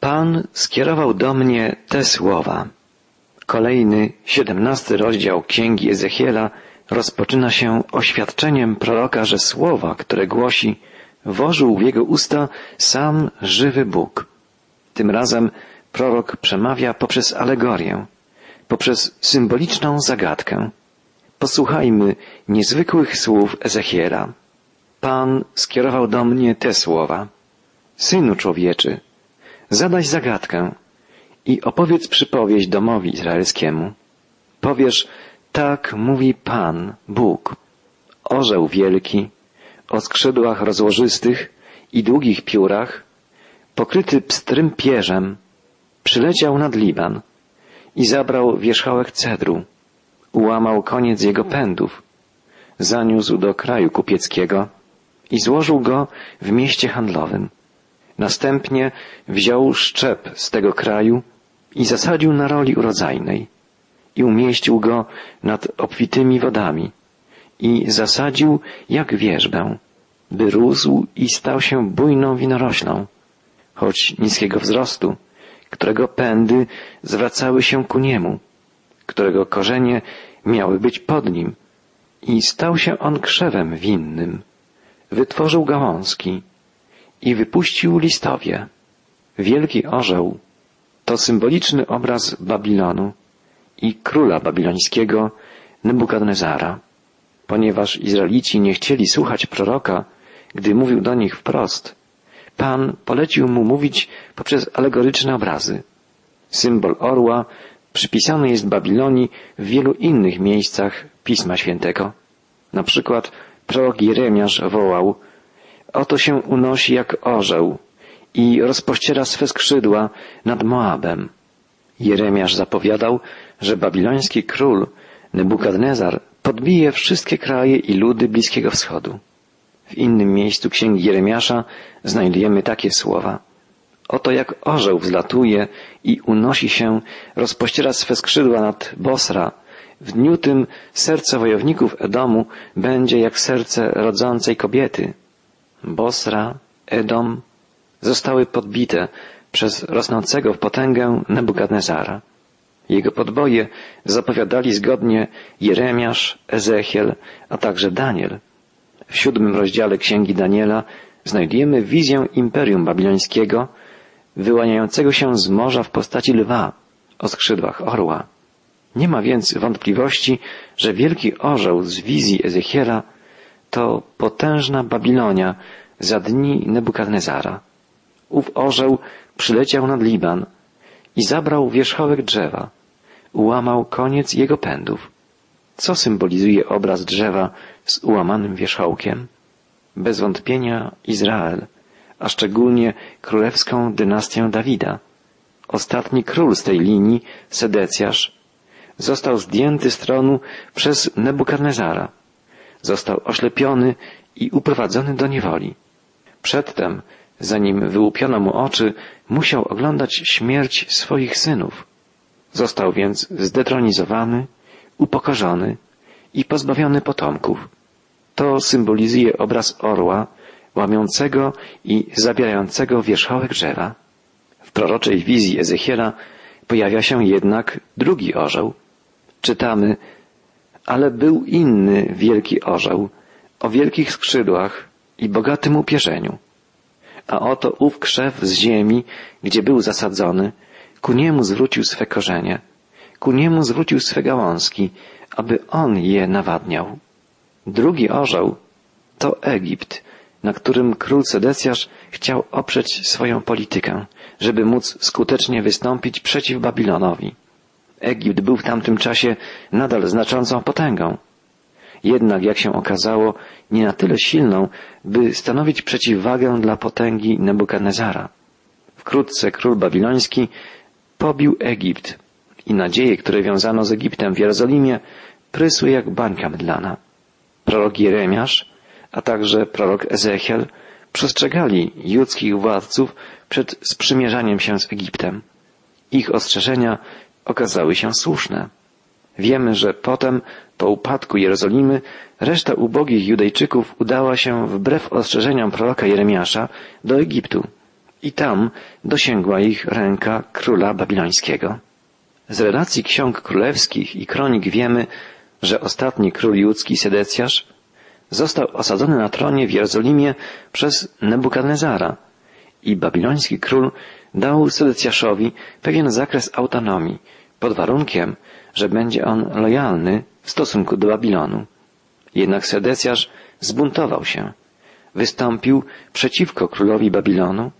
Pan skierował do mnie te słowa. Kolejny, siedemnasty rozdział Księgi Ezechiela rozpoczyna się oświadczeniem proroka, że słowa, które głosi, włożył w jego usta sam żywy Bóg. Tym razem prorok przemawia poprzez alegorię, poprzez symboliczną zagadkę. Posłuchajmy niezwykłych słów Ezechiela. Pan skierował do mnie te słowa. Synu człowieczy, zadaj zagadkę i opowiedz przypowieść domowi izraelskiemu. Powiesz, tak mówi Pan, Bóg. Orzeł wielki, o skrzydłach rozłożystych i długich piórach, pokryty pstrym pierzem, przyleciał nad Liban i zabrał wierzchołek cedru, ułamał koniec jego pędów, zaniósł do kraju kupieckiego i złożył go w mieście handlowym. Następnie wziął szczep z tego kraju i zasadził na roli urodzajnej i umieścił go nad obfitymi wodami i zasadził jak wierzbę, by rósł i stał się bujną winoroślą, choć niskiego wzrostu, którego pędy zwracały się ku niemu, którego korzenie miały być pod nim i stał się on krzewem winnym. Wytworzył gałązki i wypuścił listowie. Wielki orzeł to symboliczny obraz Babilonu i króla babilońskiego Nebukadnezara. Ponieważ Izraelici nie chcieli słuchać proroka, gdy mówił do nich wprost, Pan polecił mu mówić poprzez alegoryczne obrazy. Symbol orła przypisany jest Babilonii w wielu innych miejscach Pisma Świętego. Na przykład prorok Jeremiasz wołał Oto się unosi jak orzeł i rozpościera swe skrzydła nad Moabem. Jeremiasz zapowiadał, że babiloński król Nebukadnezar podbije wszystkie kraje i ludy Bliskiego Wschodu. W innym miejscu księgi Jeremiasza znajdujemy takie słowa. Oto jak orzeł wzlatuje i unosi się, rozpościera swe skrzydła nad Bosra. W dniu tym serce wojowników Edomu będzie jak serce rodzącej kobiety. Bosra, Edom zostały podbite przez rosnącego w potęgę Nebukadnezara. Jego podboje zapowiadali zgodnie Jeremiasz, Ezechiel, a także Daniel. W siódmym rozdziale Księgi Daniela znajdujemy wizję Imperium Babilońskiego wyłaniającego się z morza w postaci lwa o skrzydłach orła. Nie ma więc wątpliwości, że wielki orzeł z wizji Ezechiela to potężna Babilonia za dni Nebukadnezara. Ów orzeł przyleciał nad Liban i zabrał wierzchołek drzewa, ułamał koniec jego pędów. Co symbolizuje obraz drzewa z ułamanym wierzchołkiem? Bez wątpienia Izrael, a szczególnie królewską dynastię Dawida. Ostatni król z tej linii, Sedecjasz, został zdjęty z tronu przez Nebukadnezara. Został oślepiony i uprowadzony do niewoli. Przedtem, zanim wyłupiono mu oczy, musiał oglądać śmierć swoich synów. Został więc zdetronizowany, upokorzony i pozbawiony potomków. To symbolizuje obraz orła, łamiącego i zabierającego wierzchołek drzewa. W proroczej wizji Ezechiela pojawia się jednak drugi orzeł. Czytamy, ale był inny wielki orzeł, o wielkich skrzydłach i bogatym upierzeniu. A oto ów krzew z ziemi, gdzie był zasadzony, ku niemu zwrócił swe korzenie, ku niemu zwrócił swe gałązki, aby on je nawadniał. Drugi orzeł to Egipt, na którym król Sedecjasz chciał oprzeć swoją politykę, żeby móc skutecznie wystąpić przeciw Babilonowi. Egipt był w tamtym czasie nadal znaczącą potęgą. Jednak, jak się okazało, nie na tyle silną, by stanowić przeciwwagę dla potęgi Nebukadnezara. Wkrótce król babiloński pobił Egipt i nadzieje, które wiązano z Egiptem w Jerozolimie, prysły jak bańka mydlana. Prorok Jeremiasz, a także prorok Ezechiel przestrzegali judzkich władców przed sprzymierzaniem się z Egiptem. Ich ostrzeżenia okazały się słuszne. Wiemy, że potem, po upadku Jerozolimy, reszta ubogich Judejczyków udała się wbrew ostrzeżeniom proroka Jeremiasza do Egiptu, i tam dosięgła ich ręka króla babilońskiego. Z relacji ksiąg królewskich i kronik wiemy, że ostatni król judzki Sedecjasz został osadzony na tronie w Jerozolimie przez Nebukadnezara i babiloński król dał Sedecjaszowi pewien zakres autonomii pod warunkiem, że będzie on lojalny w stosunku do Babilonu. Jednak Sedecjasz zbuntował się, wystąpił przeciwko królowi Babilonu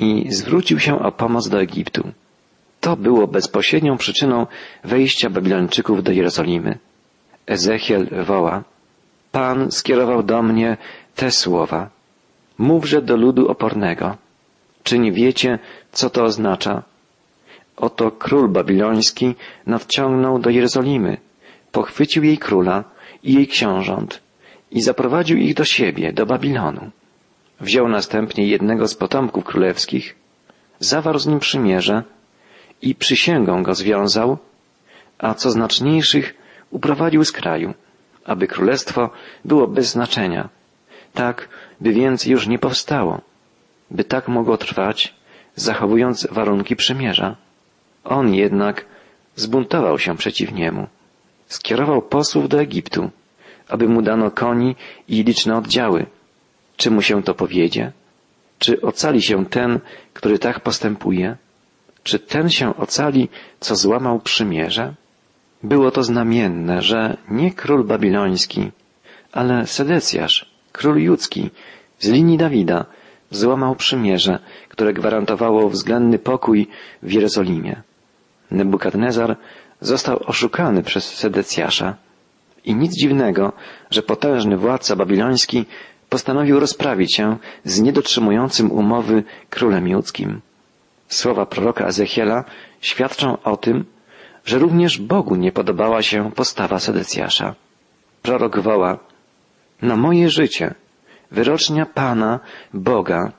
i zwrócił się o pomoc do Egiptu. To było bezpośrednią przyczyną wejścia Babilończyków do Jerozolimy. Ezechiel woła, Pan skierował do mnie te słowa. Mówże do ludu opornego. Czy nie wiecie, co to oznacza? Oto król babiloński nadciągnął do Jerozolimy, pochwycił jej króla i jej książąt i zaprowadził ich do siebie, do Babilonu. Wziął następnie jednego z potomków królewskich, zawarł z nim przymierze i przysięgą go związał, a co znaczniejszych uprowadził z kraju, aby królestwo było bez znaczenia, tak by więcej już nie powstało, by tak mogło trwać, zachowując warunki przymierza. On jednak zbuntował się przeciw niemu. Skierował posłów do Egiptu, aby mu dano koni i liczne oddziały. Czy mu się to powiedzie? Czy ocali się ten, który tak postępuje? Czy ten się ocali, co złamał przymierze? Było to znamienne, że nie król babiloński, ale Sedecjasz, król judzki, z linii Dawida, złamał przymierze, które gwarantowało względny pokój w Jerozolimie. Nebukadnezar został oszukany przez Sedecjasza i nic dziwnego, że potężny władca babiloński postanowił rozprawić się z niedotrzymującym umowy królem judzkim. Słowa proroka Ezechiela świadczą o tym, że również Bogu nie podobała się postawa Sedecjasza. Prorok woła, na moje życie, wyrocznia Pana, Boga,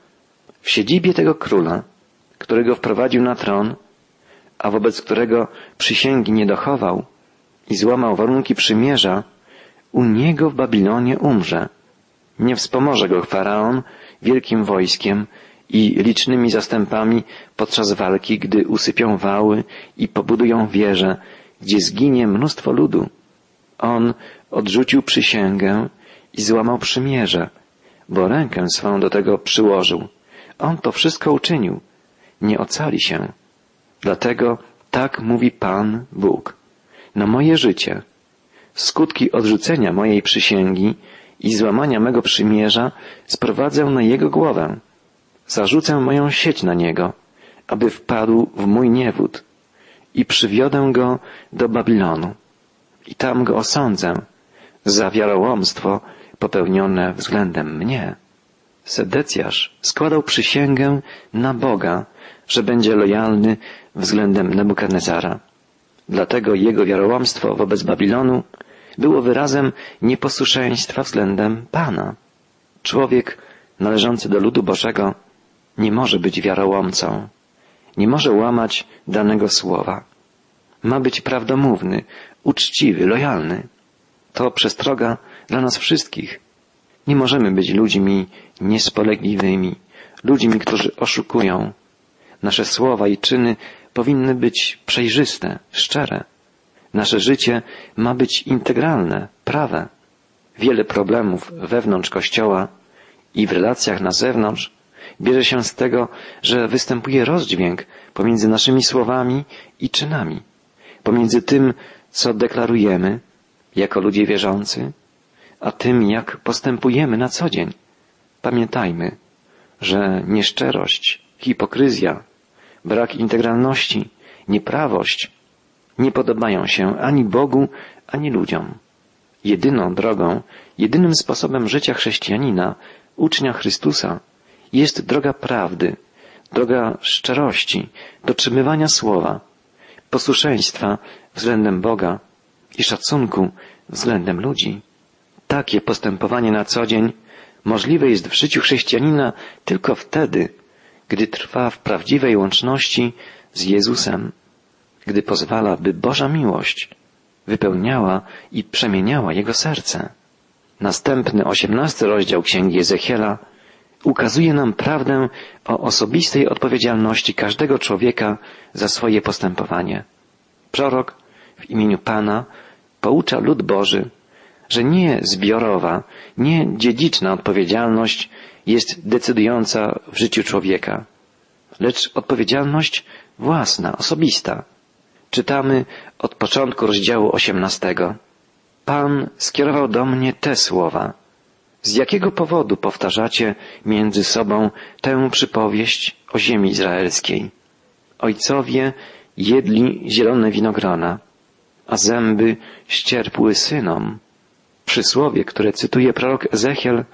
w siedzibie tego króla, którego wprowadził na tron, a wobec którego przysięgi nie dochował i złamał warunki przymierza, u niego w Babilonie umrze. Nie wspomoże go Faraon wielkim wojskiem i licznymi zastępami podczas walki, gdy usypią wały i pobudują wieże, gdzie zginie mnóstwo ludu. On odrzucił przysięgę i złamał przymierze, bo rękę swą do tego przyłożył. On to wszystko uczynił. Nie ocali się. Dlatego tak mówi Pan Bóg. Na moje życie, skutki odrzucenia mojej przysięgi i złamania mego przymierza sprowadzę na jego głowę. Zarzucę moją sieć na niego, aby wpadł w mój niewód i przywiodę go do Babilonu i tam go osądzę za wiarołomstwo popełnione względem mnie. Sedecjasz składał przysięgę na Boga, że będzie lojalny względem Nebukadnezara. Dlatego jego wiarołomstwo wobec Babilonu było wyrazem nieposłuszeństwa względem Pana. Człowiek należący do ludu Bożego nie może być wiarołomcą, nie może łamać danego słowa. Ma być prawdomówny, uczciwy, lojalny. To przestroga dla nas wszystkich. Nie możemy być ludźmi niespolegliwymi, ludźmi, którzy oszukują. Nasze słowa i czyny powinny być przejrzyste, szczere. Nasze życie ma być integralne, prawe. Wiele problemów wewnątrz Kościoła i w relacjach na zewnątrz bierze się z tego, że występuje rozdźwięk pomiędzy naszymi słowami i czynami, pomiędzy tym, co deklarujemy jako ludzie wierzący, a tym, jak postępujemy na co dzień. Pamiętajmy, że nieszczerość, hipokryzja, brak integralności, nieprawość nie podobają się ani Bogu, ani ludziom. Jedyną drogą, jedynym sposobem życia chrześcijanina, ucznia Chrystusa, jest droga prawdy, droga szczerości, dotrzymywania słowa, posłuszeństwa względem Boga i szacunku względem ludzi. Takie postępowanie na co dzień możliwe jest w życiu chrześcijanina tylko wtedy, gdy trwa w prawdziwej łączności z Jezusem, gdy pozwala, by Boża miłość wypełniała i przemieniała jego serce. Następny, osiemnasty rozdział Księgi Ezechiela ukazuje nam prawdę o osobistej odpowiedzialności każdego człowieka za swoje postępowanie. Prorok w imieniu Pana poucza lud Boży, że nie zbiorowa, nie dziedziczna odpowiedzialność jest decydująca w życiu człowieka, lecz odpowiedzialność własna, osobista. Czytamy od początku rozdziału osiemnastego. Pan skierował do mnie te słowa. Z jakiego powodu powtarzacie między sobą tę przypowieść o ziemi izraelskiej? Ojcowie jedli zielone winogrona, a zęby ścierpły synom. Przysłowie, które cytuje prorok Ezechiel,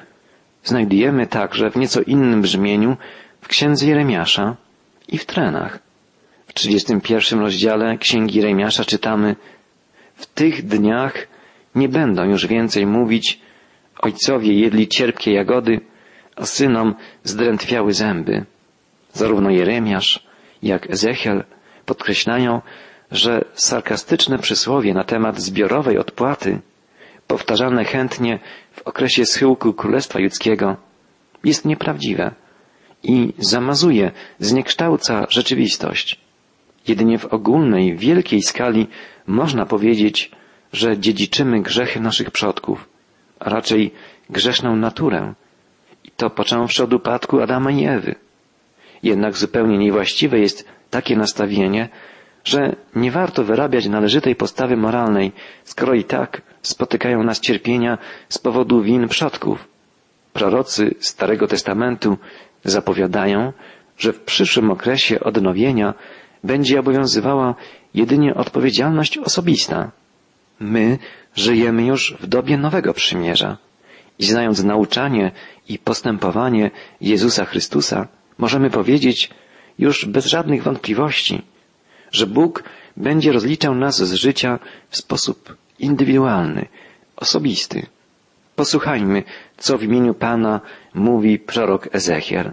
znajdujemy także w nieco innym brzmieniu w księdze Jeremiasza i w trenach. W 31 rozdziale księgi Jeremiasza czytamy W tych dniach nie będą już więcej mówić ojcowie jedli cierpkie jagody, a synom zdrętwiały zęby. Zarówno Jeremiasz, jak Ezechiel podkreślają, że sarkastyczne przysłowie na temat zbiorowej odpłaty, powtarzane chętnie w okresie schyłku Królestwa Judzkiego, jest nieprawdziwe i zamazuje, zniekształca rzeczywistość. Jedynie w ogólnej, wielkiej skali można powiedzieć, że dziedziczymy grzechy naszych przodków, a raczej grzeszną naturę, i to począwszy od upadku Adama i Ewy. Jednak zupełnie niewłaściwe jest takie nastawienie, że nie warto wyrabiać należytej postawy moralnej, skoro i tak spotykają nas cierpienia z powodu win przodków. Prorocy Starego Testamentu zapowiadają, że w przyszłym okresie odnowienia będzie obowiązywała jedynie odpowiedzialność osobista. My żyjemy już w dobie Nowego Przymierza i znając nauczanie i postępowanie Jezusa Chrystusa, możemy powiedzieć już bez żadnych wątpliwości, że Bóg będzie rozliczał nas z życia w sposób indywidualny, osobisty. Posłuchajmy, co w imieniu Pana mówi prorok Ezechiel.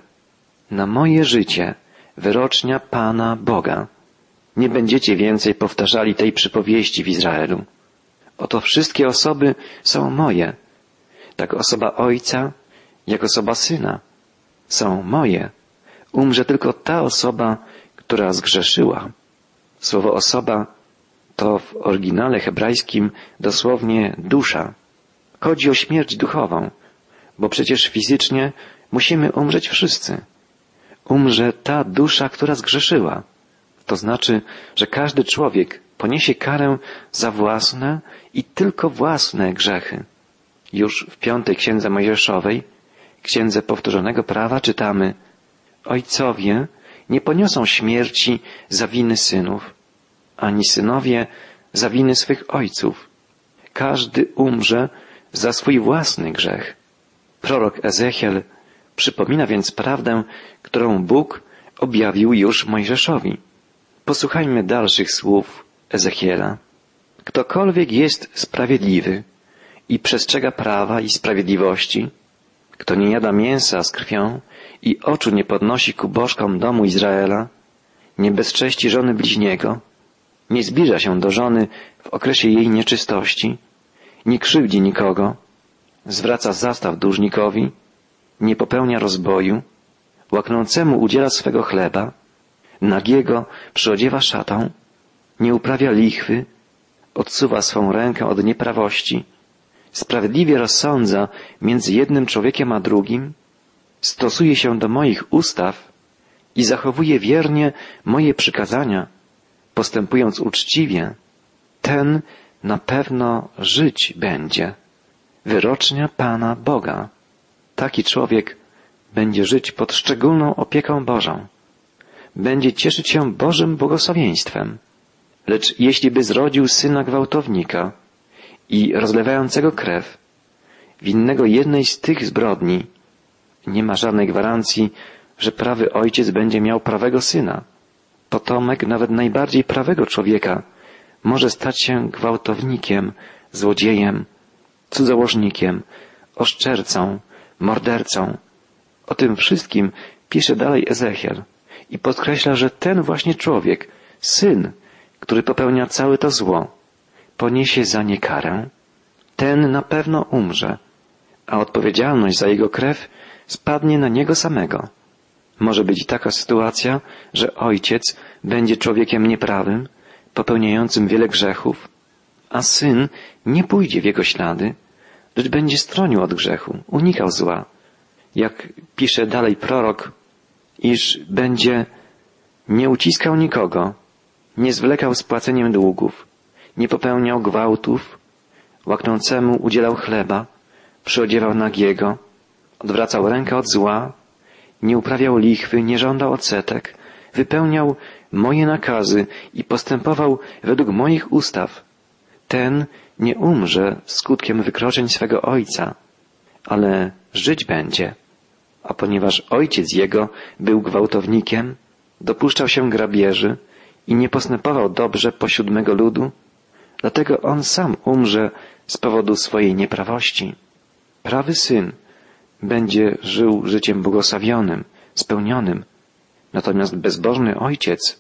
Na moje życie wyrocznia Pana Boga. Nie będziecie więcej powtarzali tej przypowieści w Izraelu. Oto wszystkie osoby są moje. Tak osoba ojca, jak osoba syna. Są moje. Umrze tylko ta osoba, która zgrzeszyła. Słowo osoba to w oryginale hebrajskim dosłownie dusza. Chodzi o śmierć duchową, bo przecież fizycznie musimy umrzeć wszyscy. Umrze ta dusza, która zgrzeszyła. To znaczy, że każdy człowiek poniesie karę za własne i tylko własne grzechy. Już w piątej księdze Mojżeszowej, księdze powtórzonego prawa czytamy Ojcowie nie poniosą śmierci za winy synów, ani synowie za winy swych ojców. Każdy umrze za swój własny grzech. Prorok Ezechiel przypomina więc prawdę, którą Bóg objawił już Mojżeszowi. Posłuchajmy dalszych słów Ezechiela. Ktokolwiek jest sprawiedliwy i przestrzega prawa i sprawiedliwości, kto nie jada mięsa z krwią i oczu nie podnosi ku bożkom domu Izraela, nie bezcześci żony bliźniego, nie zbliża się do żony w okresie jej nieczystości, nie krzywdzi nikogo, zwraca zastaw dłużnikowi, nie popełnia rozboju, łaknącemu udziela swego chleba, nagiego przyodziewa szatą, nie uprawia lichwy, odsuwa swą rękę od nieprawości, sprawiedliwie rozsądza między jednym człowiekiem a drugim, stosuje się do moich ustaw i zachowuje wiernie moje przykazania, postępując uczciwie, ten na pewno żyć będzie. Wyrocznia Pana Boga. Taki człowiek będzie żyć pod szczególną opieką Bożą. Będzie cieszyć się Bożym błogosławieństwem. Lecz jeśli by zrodził syna gwałtownika i rozlewającego krew, winnego jednej z tych zbrodni, nie ma żadnej gwarancji, że prawy ojciec będzie miał prawego syna. Potomek nawet najbardziej prawego człowieka może stać się gwałtownikiem, złodziejem, cudzołożnikiem, oszczercą, mordercą. O tym wszystkim pisze dalej Ezechiel i podkreśla, że ten właśnie człowiek, syn, który popełnia całe to zło, poniesie za nie karę, ten na pewno umrze, a odpowiedzialność za jego krew spadnie na niego samego. Może być taka sytuacja, że ojciec będzie człowiekiem nieprawym, popełniającym wiele grzechów, a syn nie pójdzie w jego ślady, lecz będzie stronił od grzechu, unikał zła. Jak pisze dalej prorok, iż będzie nie uciskał nikogo, nie zwlekał z płaceniem długów, nie popełniał gwałtów, łaknącemu udzielał chleba, przyodziewał nagiego, odwracał rękę od zła, nie uprawiał lichwy, nie żądał odsetek, wypełniał moje nakazy i postępował według moich ustaw. Ten nie umrze skutkiem wykroczeń swego ojca, ale żyć będzie. A ponieważ ojciec jego był gwałtownikiem, dopuszczał się grabieży i nie postępował dobrze pośród ludu, dlatego on sam umrze z powodu swojej nieprawości. Prawy syn będzie żył życiem błogosławionym, spełnionym, natomiast bezbożny ojciec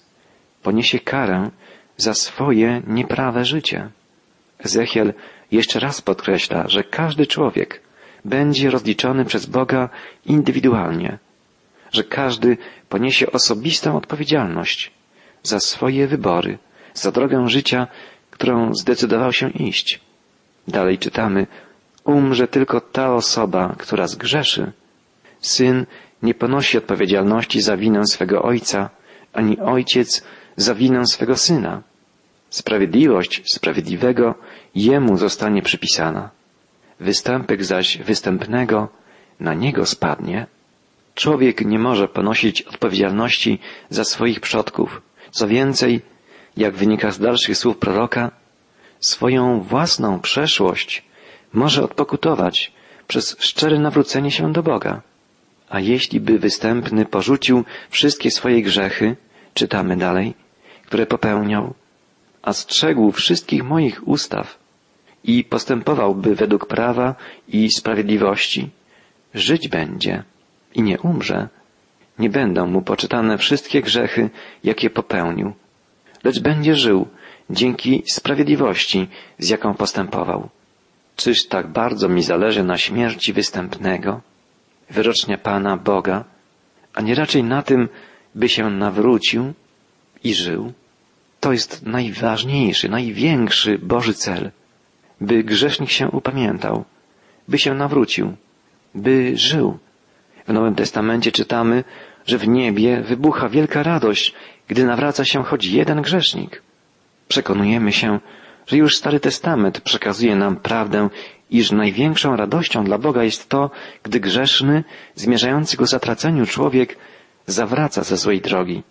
poniesie karę za swoje nieprawe życie. Ezechiel jeszcze raz podkreśla, że każdy człowiek będzie rozliczony przez Boga indywidualnie, że każdy poniesie osobistą odpowiedzialność za swoje wybory, za drogę życia, którą zdecydował się iść. Dalej czytamy, umrze tylko ta osoba, która zgrzeszy. Syn nie ponosi odpowiedzialności za winę swego ojca, ani ojciec za winę swego syna. Sprawiedliwość sprawiedliwego jemu zostanie przypisana. Występek zaś występnego na niego spadnie. Człowiek nie może ponosić odpowiedzialności za swoich przodków. Co więcej, jak wynika z dalszych słów proroka, swoją własną przeszłość może odpokutować przez szczere nawrócenie się do Boga. A jeśli by występny porzucił wszystkie swoje grzechy, czytamy dalej, które popełniał, a strzegł wszystkich moich ustaw i postępowałby według prawa i sprawiedliwości, żyć będzie i nie umrze, nie będą mu poczytane wszystkie grzechy, jakie popełnił, lecz będzie żył dzięki sprawiedliwości, z jaką postępował. Czyż tak bardzo mi zależy na śmierci występnego, wyrocznia Pana Boga, a nie raczej na tym, by się nawrócił i żył? To jest najważniejszy, największy Boży cel, by grzesznik się upamiętał, by się nawrócił, by żył. W Nowym Testamencie czytamy, że w niebie wybucha wielka radość, gdy nawraca się choć jeden grzesznik. Przekonujemy się, że już Stary Testament przekazuje nam prawdę, iż największą radością dla Boga jest to, gdy grzeszny, zmierzający ku zatraceniu człowiek zawraca ze złej drogi,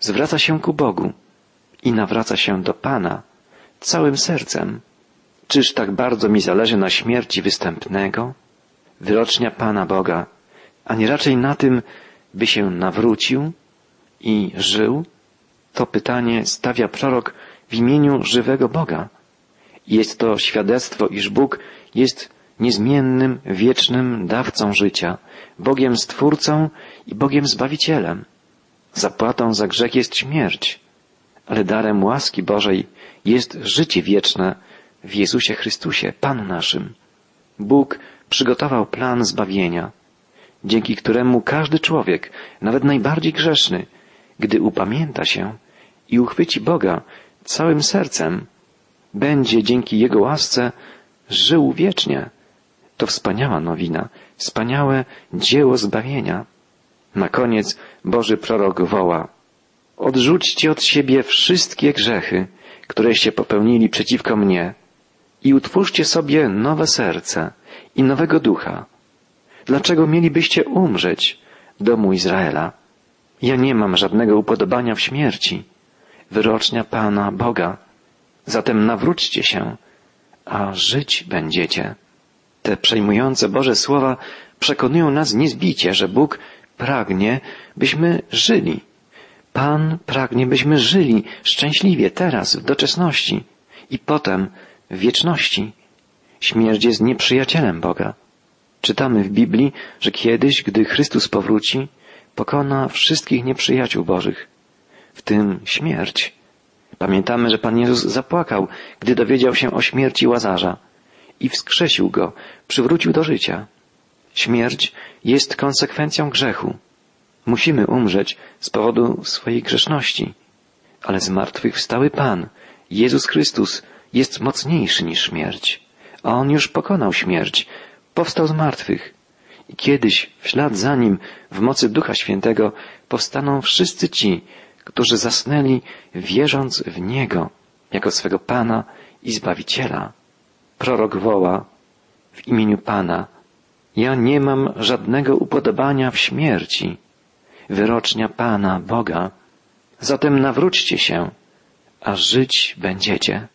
zwraca się ku Bogu i nawraca się do Pana całym sercem. Czyż tak bardzo mi zależy na śmierci występnego? Wyrocznia Pana Boga, a nie raczej na tym, by się nawrócił i żył? To pytanie stawia prorok w imieniu żywego Boga. Jest to świadectwo, iż Bóg jest niezmiennym, wiecznym dawcą życia, Bogiem Stwórcą i Bogiem Zbawicielem. Zapłatą za grzech jest śmierć, ale darem łaski Bożej jest życie wieczne w Jezusie Chrystusie, Panu naszym. Bóg przygotował plan zbawienia, dzięki któremu każdy człowiek, nawet najbardziej grzeszny, gdy upamięta się i uchwyci Boga całym sercem, będzie dzięki Jego łasce żył wiecznie. To wspaniała nowina, wspaniałe dzieło zbawienia. Na koniec Boży prorok woła, odrzućcie od siebie wszystkie grzechy, któreście popełnili przeciwko mnie i utwórzcie sobie nowe serce i nowego ducha. Dlaczego mielibyście umrzeć, domu Izraela? Ja nie mam żadnego upodobania w śmierci. Wyrocznia Pana Boga. Zatem nawróćcie się, a żyć będziecie. Te przejmujące Boże słowa przekonują nas niezbicie, że Bóg pragnie, byśmy żyli. Pan pragnie, byśmy żyli szczęśliwie teraz, w doczesności i potem w wieczności. Śmierć jest nieprzyjacielem Boga. Czytamy w Biblii, że kiedyś, gdy Chrystus powróci, pokona wszystkich nieprzyjaciół Bożych, w tym śmierć. Pamiętamy, że Pan Jezus zapłakał, gdy dowiedział się o śmierci Łazarza i wskrzesił go, przywrócił do życia. Śmierć jest konsekwencją grzechu. Musimy umrzeć z powodu swojej grzeszności. Ale zmartwychwstały Pan, Jezus Chrystus, jest mocniejszy niż śmierć. A On już pokonał śmierć, powstał z martwych. I kiedyś, w ślad za Nim, w mocy Ducha Świętego, powstaną wszyscy ci, którzy zasnęli, wierząc w Niego, jako swego Pana i Zbawiciela. Prorok woła w imieniu Pana, ja nie mam żadnego upodobania w śmierci, wyrocznia Pana, Boga. Zatem nawróćcie się, a żyć będziecie.